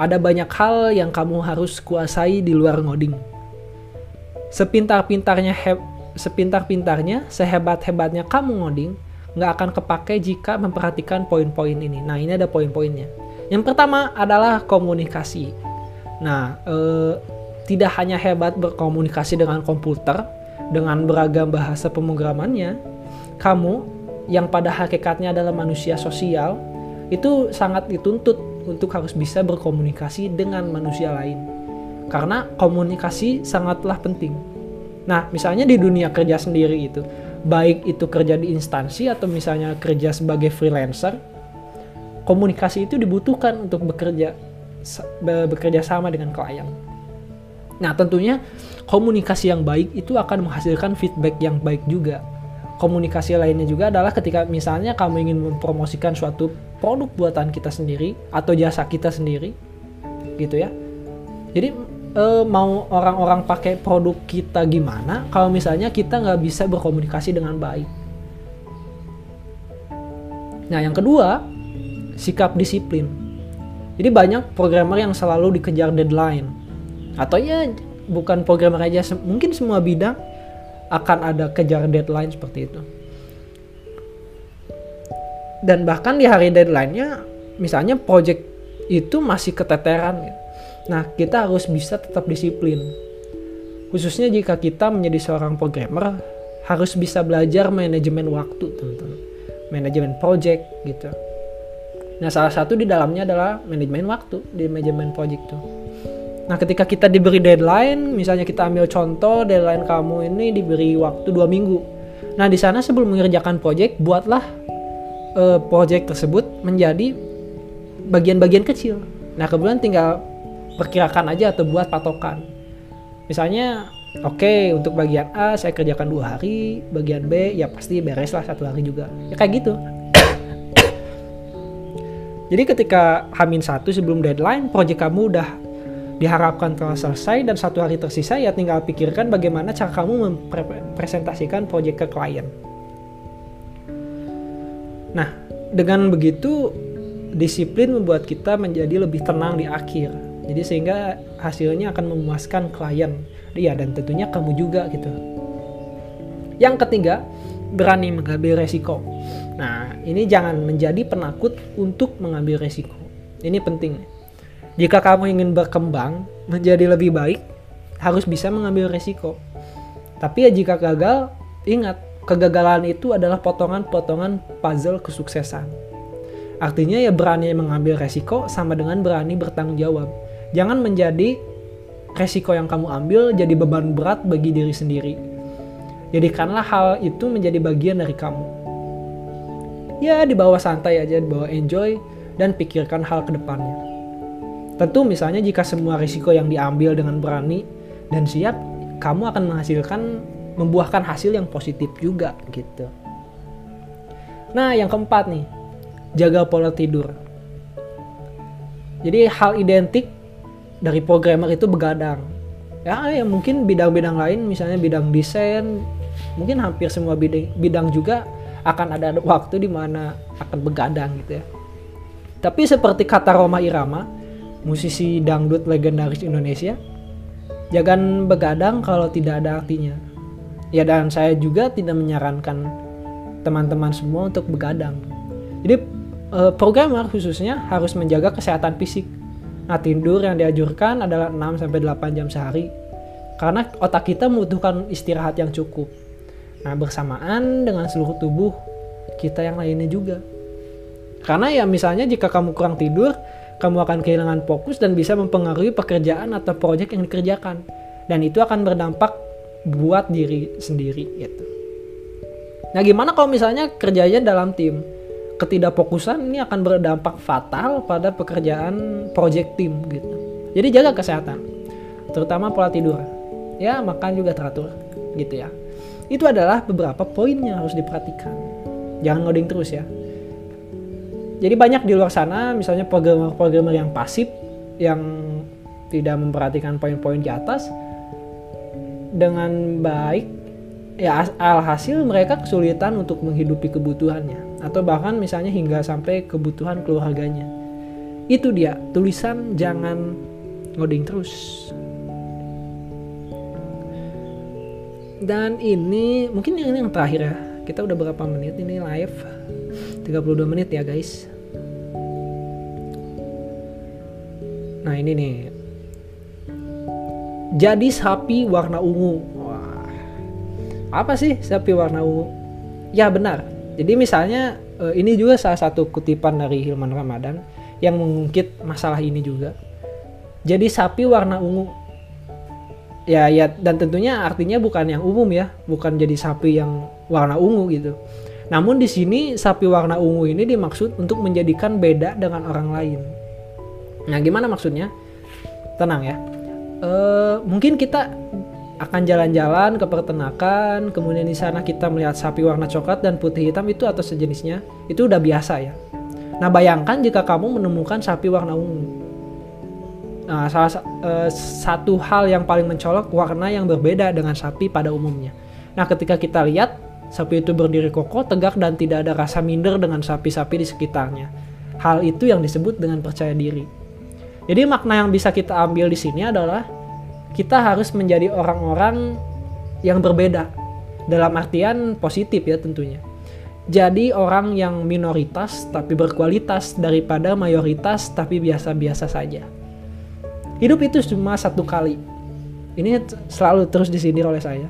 Ada banyak hal yang kamu harus kuasai di luar ngoding. Sepintar-pintarnya sepintar-pintarnya, sehebat-hebatnya kamu ngoding, nggak akan kepake jika memperhatikan poin-poin ini. Nah, ini ada poin-poinnya. Yang pertama adalah komunikasi. Nah, eh, tidak hanya hebat berkomunikasi dengan komputer, dengan beragam bahasa pemrogramannya, kamu yang pada hakikatnya adalah manusia sosial itu sangat dituntut untuk harus bisa berkomunikasi dengan manusia lain. Karena komunikasi sangatlah penting. Nah, misalnya di dunia kerja sendiri itu, baik itu kerja di instansi atau misalnya kerja sebagai freelancer, komunikasi itu dibutuhkan untuk bekerja bekerja sama dengan klien. Nah, tentunya komunikasi yang baik itu akan menghasilkan feedback yang baik juga. Komunikasi lainnya juga adalah ketika misalnya kamu ingin mempromosikan suatu produk buatan kita sendiri atau jasa kita sendiri, gitu ya. Jadi e, mau orang-orang pakai produk kita gimana kalau misalnya kita nggak bisa berkomunikasi dengan baik. Nah, yang kedua, sikap disiplin. Jadi banyak programmer yang selalu dikejar deadline. Atau ya bukan programmer aja, mungkin semua bidang akan ada kejar deadline seperti itu. Dan bahkan di hari deadline-nya, misalnya project itu masih keteteran. Gitu. Nah, kita harus bisa tetap disiplin. Khususnya jika kita menjadi seorang programmer, harus bisa belajar manajemen waktu, teman-teman. Manajemen project gitu. Nah, salah satu di dalamnya adalah manajemen waktu di manajemen project tuh. Nah, ketika kita diberi deadline, misalnya kita ambil contoh deadline kamu ini diberi waktu dua minggu. Nah, di sana sebelum mengerjakan project, buatlah uh, project tersebut menjadi bagian-bagian kecil. Nah, kemudian tinggal perkirakan aja atau buat patokan. Misalnya, oke okay, untuk bagian A saya kerjakan dua hari, bagian B ya pasti beres lah satu hari juga. Ya kayak gitu. [COUGHS] Jadi ketika Hamin satu sebelum deadline, project kamu udah diharapkan telah selesai dan satu hari tersisa ya tinggal pikirkan bagaimana cara kamu mempresentasikan proyek ke klien. Nah, dengan begitu disiplin membuat kita menjadi lebih tenang di akhir. Jadi sehingga hasilnya akan memuaskan klien. Iya dan tentunya kamu juga gitu. Yang ketiga, berani mengambil resiko. Nah, ini jangan menjadi penakut untuk mengambil resiko. Ini penting jika kamu ingin berkembang menjadi lebih baik, harus bisa mengambil resiko. Tapi ya jika gagal, ingat, kegagalan itu adalah potongan-potongan puzzle kesuksesan. Artinya ya berani mengambil resiko sama dengan berani bertanggung jawab. Jangan menjadi resiko yang kamu ambil jadi beban berat bagi diri sendiri. Jadikanlah hal itu menjadi bagian dari kamu. Ya, dibawa santai aja, dibawa enjoy, dan pikirkan hal ke depannya. Tentu misalnya jika semua risiko yang diambil dengan berani dan siap, kamu akan menghasilkan membuahkan hasil yang positif juga gitu. Nah, yang keempat nih, jaga pola tidur. Jadi hal identik dari programmer itu begadang. Ya, ya mungkin bidang-bidang lain misalnya bidang desain, mungkin hampir semua bidang, bidang juga akan ada waktu di mana akan begadang gitu ya. Tapi seperti kata Roma Irama, musisi dangdut legendaris Indonesia. Jangan begadang kalau tidak ada artinya. Ya dan saya juga tidak menyarankan teman-teman semua untuk begadang. Jadi eh, programmer khususnya harus menjaga kesehatan fisik. Nah, tidur yang dianjurkan adalah 6 sampai 8 jam sehari. Karena otak kita membutuhkan istirahat yang cukup. Nah, bersamaan dengan seluruh tubuh kita yang lainnya juga. Karena ya misalnya jika kamu kurang tidur, kamu akan kehilangan fokus dan bisa mempengaruhi pekerjaan atau proyek yang dikerjakan. Dan itu akan berdampak buat diri sendiri gitu. Nah, gimana kalau misalnya kerjanya dalam tim? Ketidakfokusan ini akan berdampak fatal pada pekerjaan project tim gitu. Jadi jaga kesehatan, terutama pola tidur. Ya, makan juga teratur gitu ya. Itu adalah beberapa poin yang harus diperhatikan. Jangan ngoding terus ya. Jadi banyak di luar sana misalnya programmer-programmer yang pasif yang tidak memperhatikan poin-poin di atas dengan baik ya alhasil mereka kesulitan untuk menghidupi kebutuhannya atau bahkan misalnya hingga sampai kebutuhan keluarganya. Itu dia tulisan jangan ngoding terus. Dan ini mungkin yang terakhir ya. Kita udah berapa menit ini live? [LAUGHS] 32 menit ya guys. Nah ini nih. Jadi sapi warna ungu. Wah. Apa sih sapi warna ungu? Ya benar. Jadi misalnya eh, ini juga salah satu kutipan dari Hilman Ramadan yang mengungkit masalah ini juga. Jadi sapi warna ungu. Ya ya dan tentunya artinya bukan yang umum ya, bukan jadi sapi yang warna ungu gitu. Namun di sini sapi warna ungu ini dimaksud untuk menjadikan beda dengan orang lain. Nah, gimana maksudnya? Tenang ya. E, mungkin kita akan jalan-jalan ke peternakan, kemudian di sana kita melihat sapi warna coklat dan putih hitam itu atau sejenisnya, itu udah biasa ya. Nah, bayangkan jika kamu menemukan sapi warna ungu. Nah, salah e, satu hal yang paling mencolok warna yang berbeda dengan sapi pada umumnya. Nah, ketika kita lihat Sapi itu berdiri kokoh, tegak, dan tidak ada rasa minder dengan sapi-sapi di sekitarnya. Hal itu yang disebut dengan percaya diri. Jadi makna yang bisa kita ambil di sini adalah kita harus menjadi orang-orang yang berbeda dalam artian positif ya tentunya. Jadi orang yang minoritas tapi berkualitas daripada mayoritas tapi biasa-biasa saja. Hidup itu cuma satu kali. Ini selalu terus disindir oleh saya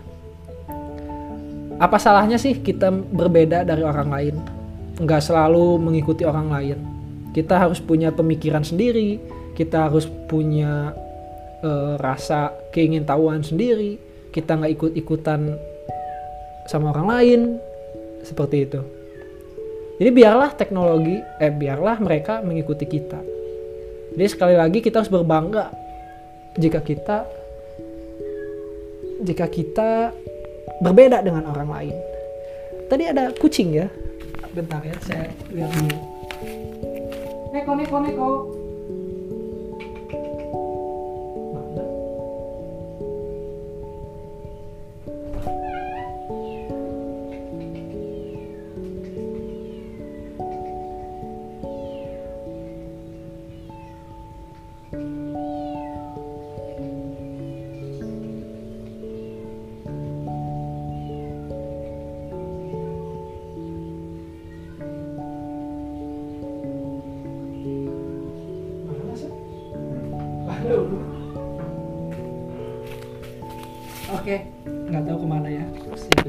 apa salahnya sih kita berbeda dari orang lain nggak selalu mengikuti orang lain kita harus punya pemikiran sendiri kita harus punya uh, rasa keingintahuan sendiri kita nggak ikut-ikutan sama orang lain seperti itu jadi biarlah teknologi eh biarlah mereka mengikuti kita jadi sekali lagi kita harus berbangga jika kita jika kita berbeda dengan orang lain. Tadi ada kucing ya. Bentar ya, saya lihat dulu. Neko, neko, neko.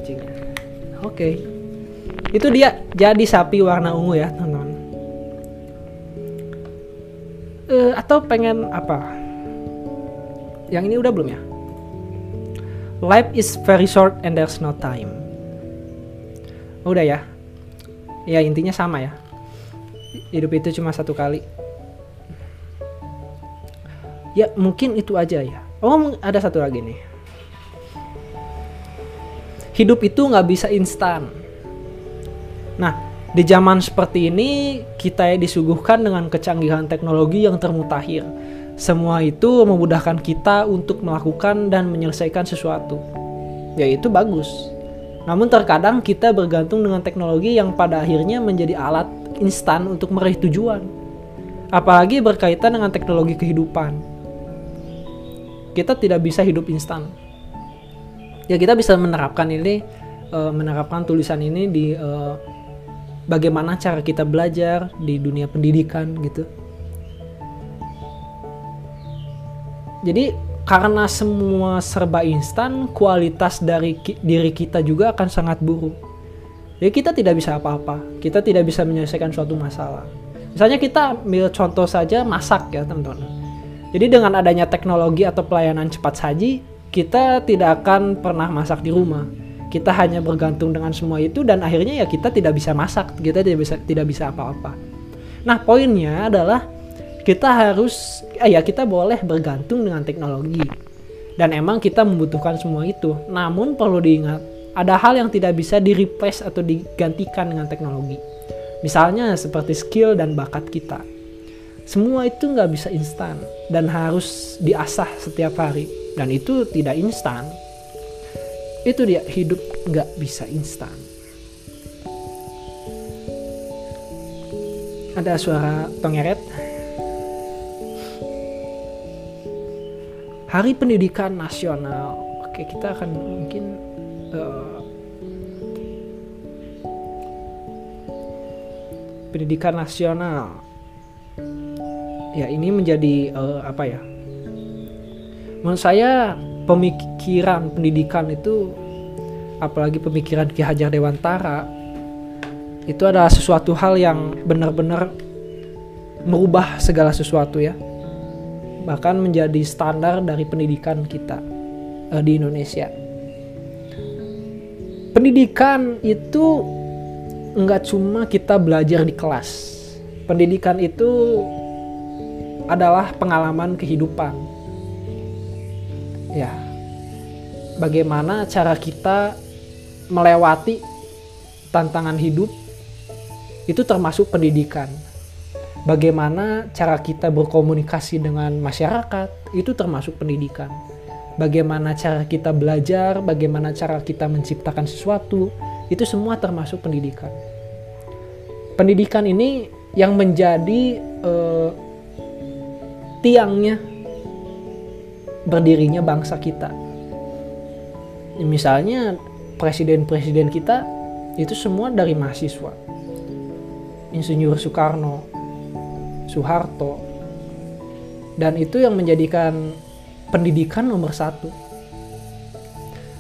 Kucingnya. Oke, itu dia jadi sapi warna ungu ya teman-teman. Uh, atau pengen apa? Yang ini udah belum ya? Life is very short and there's no time. Udah ya? Ya intinya sama ya. Hidup itu cuma satu kali. Ya mungkin itu aja ya. Oh ada satu lagi nih hidup itu nggak bisa instan. Nah, di zaman seperti ini kita disuguhkan dengan kecanggihan teknologi yang termutakhir. Semua itu memudahkan kita untuk melakukan dan menyelesaikan sesuatu. Ya itu bagus. Namun terkadang kita bergantung dengan teknologi yang pada akhirnya menjadi alat instan untuk meraih tujuan. Apalagi berkaitan dengan teknologi kehidupan. Kita tidak bisa hidup instan ya kita bisa menerapkan ini uh, menerapkan tulisan ini di uh, bagaimana cara kita belajar di dunia pendidikan gitu jadi karena semua serba instan, kualitas dari ki- diri kita juga akan sangat buruk. Jadi kita tidak bisa apa-apa, kita tidak bisa menyelesaikan suatu masalah. Misalnya kita ambil contoh saja masak ya teman-teman. Jadi dengan adanya teknologi atau pelayanan cepat saji, kita tidak akan pernah masak di rumah. Kita hanya bergantung dengan semua itu dan akhirnya ya kita tidak bisa masak, kita tidak bisa tidak bisa apa-apa. Nah, poinnya adalah kita harus eh, ya kita boleh bergantung dengan teknologi. Dan emang kita membutuhkan semua itu. Namun perlu diingat, ada hal yang tidak bisa di-replace atau digantikan dengan teknologi. Misalnya seperti skill dan bakat kita. Semua itu nggak bisa instan dan harus diasah setiap hari. Dan itu tidak instan. Itu dia hidup nggak bisa instan. Ada suara tongeret. Hari Pendidikan Nasional. Oke, kita akan mungkin eh, pendidikan nasional. Ya, ini menjadi eh, apa ya? Menurut saya pemikiran pendidikan itu apalagi pemikiran Ki Hajar Dewantara itu adalah sesuatu hal yang benar-benar merubah segala sesuatu ya. Bahkan menjadi standar dari pendidikan kita eh, di Indonesia. Pendidikan itu nggak cuma kita belajar di kelas. Pendidikan itu adalah pengalaman kehidupan ya bagaimana cara kita melewati tantangan hidup itu termasuk pendidikan. Bagaimana cara kita berkomunikasi dengan masyarakat itu termasuk pendidikan. Bagaimana cara kita belajar, bagaimana cara kita menciptakan sesuatu, itu semua termasuk pendidikan. Pendidikan ini yang menjadi eh, tiangnya berdirinya bangsa kita. Misalnya presiden-presiden kita itu semua dari mahasiswa. Insinyur Soekarno, Soeharto, dan itu yang menjadikan pendidikan nomor satu.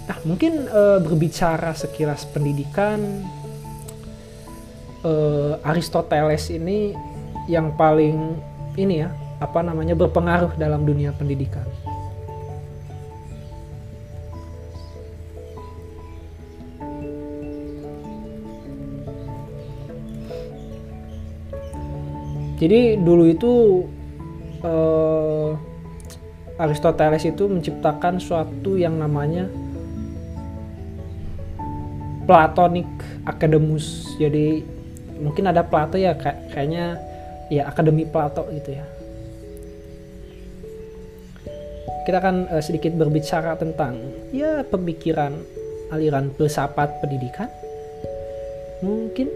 Nah, mungkin e, berbicara sekilas pendidikan, e, Aristoteles ini yang paling ini ya, apa namanya berpengaruh dalam dunia pendidikan. Jadi dulu itu uh, Aristoteles itu menciptakan suatu yang namanya Platonic Academus. Jadi mungkin ada Plato ya kayak, kayaknya ya Akademi Plato gitu ya. Kita akan uh, sedikit berbicara tentang ya pemikiran aliran filsafat pendidikan. Mungkin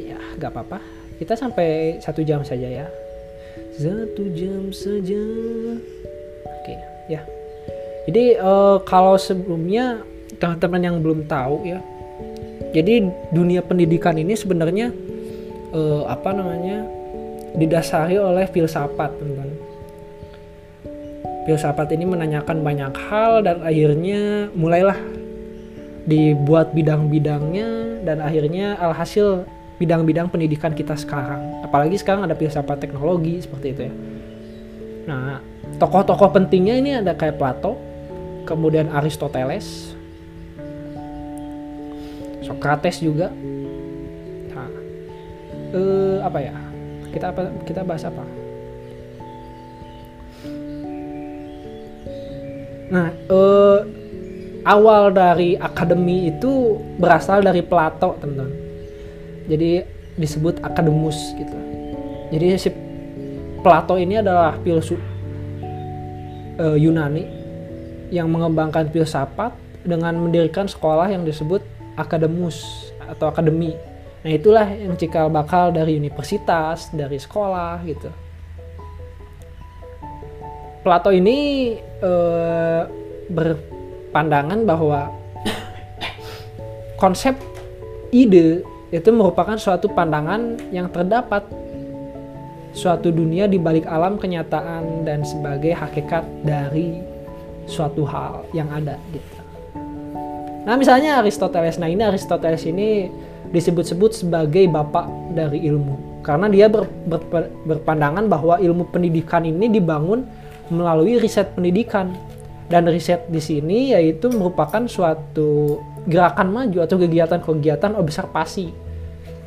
ya nggak apa-apa kita sampai satu jam saja ya. Satu jam saja. Oke ya. Jadi uh, kalau sebelumnya teman-teman yang belum tahu ya jadi dunia pendidikan ini sebenarnya uh, apa namanya didasari oleh filsafat teman-teman. Filsafat ini menanyakan banyak hal dan akhirnya mulailah dibuat bidang-bidangnya dan akhirnya alhasil bidang-bidang pendidikan kita sekarang. Apalagi sekarang ada filsafat teknologi seperti itu ya. Nah, tokoh-tokoh pentingnya ini ada kayak Plato, kemudian Aristoteles, Socrates juga. Nah, eh, apa ya? Kita apa? Kita bahas apa? Nah, eh, awal dari akademi itu berasal dari Plato, teman-teman jadi disebut akademus gitu. Jadi si Plato ini adalah filsuf uh, Yunani yang mengembangkan filsafat dengan mendirikan sekolah yang disebut akademus atau akademi nah itulah yang cikal bakal dari universitas dari sekolah gitu. Plato ini uh, berpandangan bahwa [COUGHS] konsep ide itu merupakan suatu pandangan yang terdapat suatu dunia di balik alam kenyataan dan sebagai hakikat dari suatu hal yang ada gitu. Nah, misalnya Aristoteles. Nah, ini Aristoteles ini disebut-sebut sebagai bapak dari ilmu karena dia ber, ber, berpandangan bahwa ilmu pendidikan ini dibangun melalui riset pendidikan dan riset di sini yaitu merupakan suatu gerakan maju atau kegiatan-kegiatan observasi.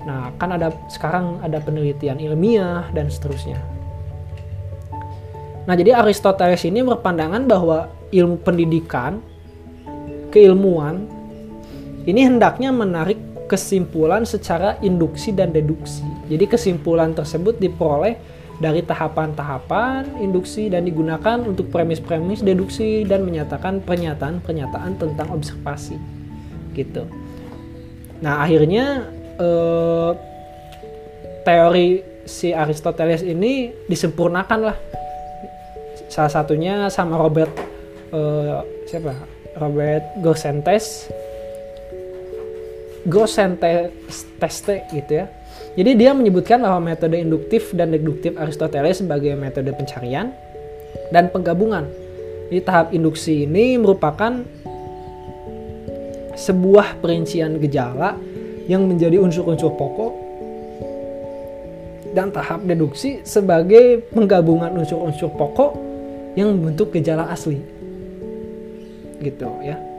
Nah, kan ada sekarang ada penelitian ilmiah dan seterusnya. Nah, jadi Aristoteles ini berpandangan bahwa ilmu pendidikan, keilmuan ini hendaknya menarik kesimpulan secara induksi dan deduksi. Jadi kesimpulan tersebut diperoleh dari tahapan-tahapan induksi dan digunakan untuk premis-premis deduksi dan menyatakan pernyataan-pernyataan tentang observasi gitu. Nah akhirnya eh, teori si Aristoteles ini disempurnakan lah. Salah satunya sama Robert eh, siapa? Robert Gosentes Gosenteste gitu ya jadi dia menyebutkan bahwa metode induktif dan deduktif Aristoteles sebagai metode pencarian dan penggabungan. Di tahap induksi ini merupakan sebuah perincian gejala yang menjadi unsur-unsur pokok dan tahap deduksi sebagai penggabungan unsur-unsur pokok yang membentuk gejala asli. Gitu ya.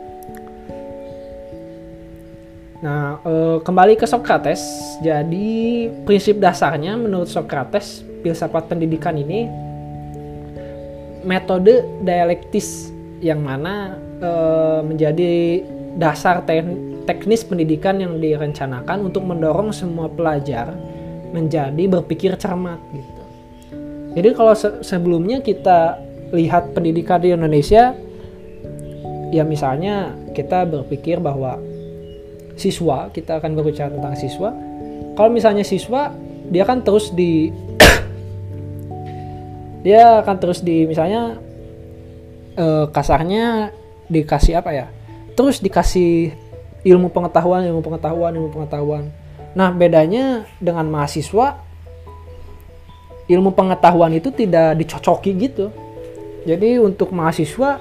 Nah, e, kembali ke Socrates. Jadi, prinsip dasarnya menurut Socrates, filsafat pendidikan ini metode dialektis yang mana e, menjadi dasar te teknis pendidikan yang direncanakan untuk mendorong semua pelajar menjadi berpikir cermat gitu. Jadi kalau se sebelumnya kita lihat pendidikan di Indonesia ya misalnya kita berpikir bahwa siswa kita akan berbicara tentang siswa. Kalau misalnya siswa dia kan terus di [COUGHS] dia akan terus di misalnya eh, kasarnya dikasih apa ya? Terus dikasih ilmu pengetahuan ilmu pengetahuan ilmu pengetahuan. Nah bedanya dengan mahasiswa ilmu pengetahuan itu tidak dicocoki gitu. Jadi untuk mahasiswa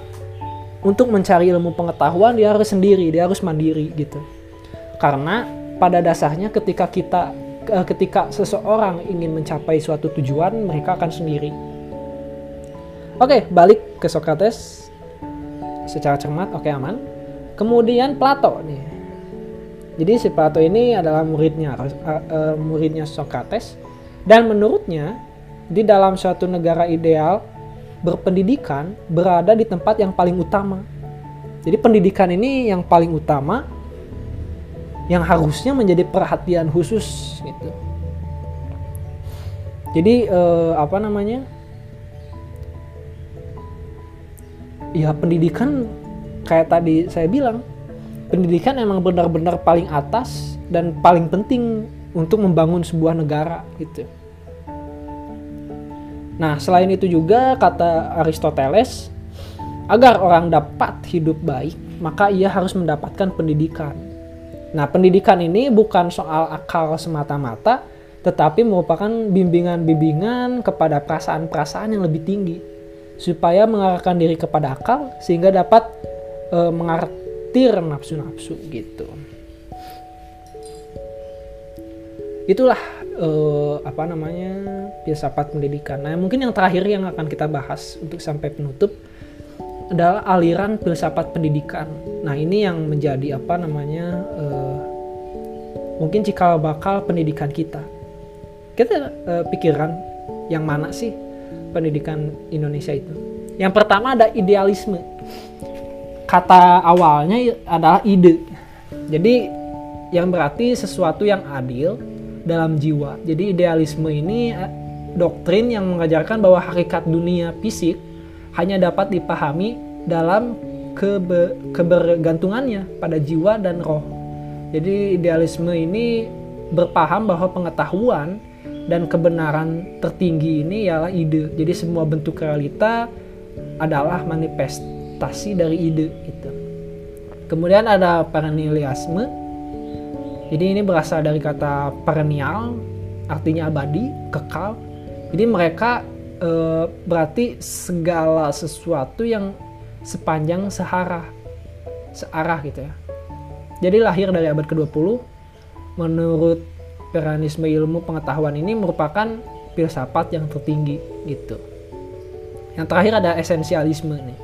untuk mencari ilmu pengetahuan dia harus sendiri dia harus mandiri gitu karena pada dasarnya ketika kita eh, ketika seseorang ingin mencapai suatu tujuan, mereka akan sendiri. Oke, balik ke Socrates secara cermat, oke aman. Kemudian Plato nih. Jadi si Plato ini adalah muridnya uh, uh, muridnya Socrates dan menurutnya di dalam suatu negara ideal berpendidikan berada di tempat yang paling utama. Jadi pendidikan ini yang paling utama yang harusnya menjadi perhatian khusus gitu. Jadi eh, apa namanya? Ya pendidikan kayak tadi saya bilang, pendidikan emang benar-benar paling atas dan paling penting untuk membangun sebuah negara gitu. Nah, selain itu juga kata Aristoteles, agar orang dapat hidup baik, maka ia harus mendapatkan pendidikan. Nah, pendidikan ini bukan soal akal semata-mata, tetapi merupakan bimbingan-bimbingan kepada perasaan-perasaan yang lebih tinggi, supaya mengarahkan diri kepada akal sehingga dapat e, mengartir nafsu-nafsu gitu. Itulah e, apa namanya filsafat pendidikan. Nah, mungkin yang terakhir yang akan kita bahas untuk sampai penutup adalah aliran filsafat pendidikan. Nah ini yang menjadi apa namanya uh, mungkin cikal bakal pendidikan kita. Kita uh, pikiran yang mana sih pendidikan Indonesia itu? Yang pertama ada idealisme. Kata awalnya adalah ide. Jadi yang berarti sesuatu yang adil dalam jiwa. Jadi idealisme ini eh, doktrin yang mengajarkan bahwa hakikat dunia fisik hanya dapat dipahami dalam kebe kebergantungannya pada jiwa dan roh. Jadi idealisme ini berpaham bahwa pengetahuan dan kebenaran tertinggi ini ialah ide. Jadi semua bentuk realita adalah manifestasi dari ide itu. Kemudian ada perennialisme. Jadi ini berasal dari kata perennial, artinya abadi, kekal. Jadi mereka e, berarti segala sesuatu yang sepanjang searah searah gitu ya. Jadi lahir dari abad ke-20 menurut peranisme ilmu pengetahuan ini merupakan filsafat yang tertinggi gitu. Yang terakhir ada esensialisme nih.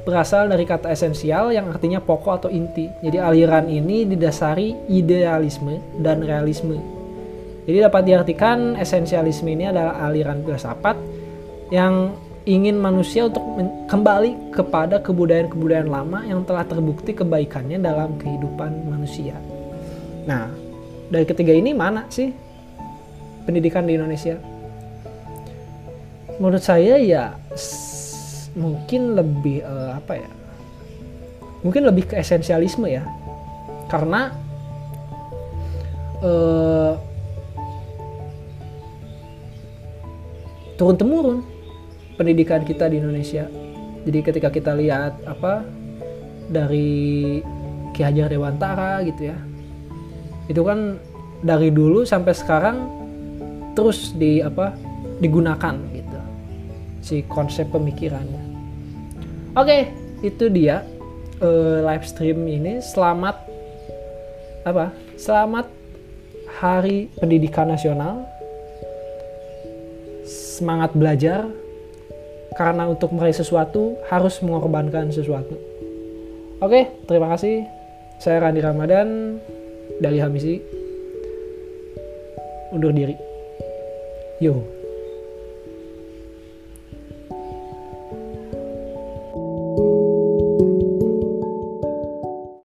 Berasal dari kata esensial yang artinya pokok atau inti. Jadi aliran ini didasari idealisme dan realisme. Jadi dapat diartikan esensialisme ini adalah aliran filsafat yang ingin manusia untuk kembali kepada kebudayaan-kebudayaan lama yang telah terbukti kebaikannya dalam kehidupan manusia. Nah, dari ketiga ini mana sih pendidikan di Indonesia? Menurut saya ya mungkin lebih uh, apa ya mungkin lebih ke esensialisme ya karena uh, turun temurun pendidikan kita di Indonesia jadi ketika kita lihat apa dari Ki Hajar Dewantara gitu ya itu kan dari dulu sampai sekarang terus di apa digunakan gitu si konsep pemikirannya. Oke, itu dia uh, live stream ini. Selamat apa? Selamat Hari Pendidikan Nasional. Semangat belajar karena untuk meraih sesuatu harus mengorbankan sesuatu. Oke, terima kasih. Saya Randi Ramadan dari Hamisi. Undur diri. Yo.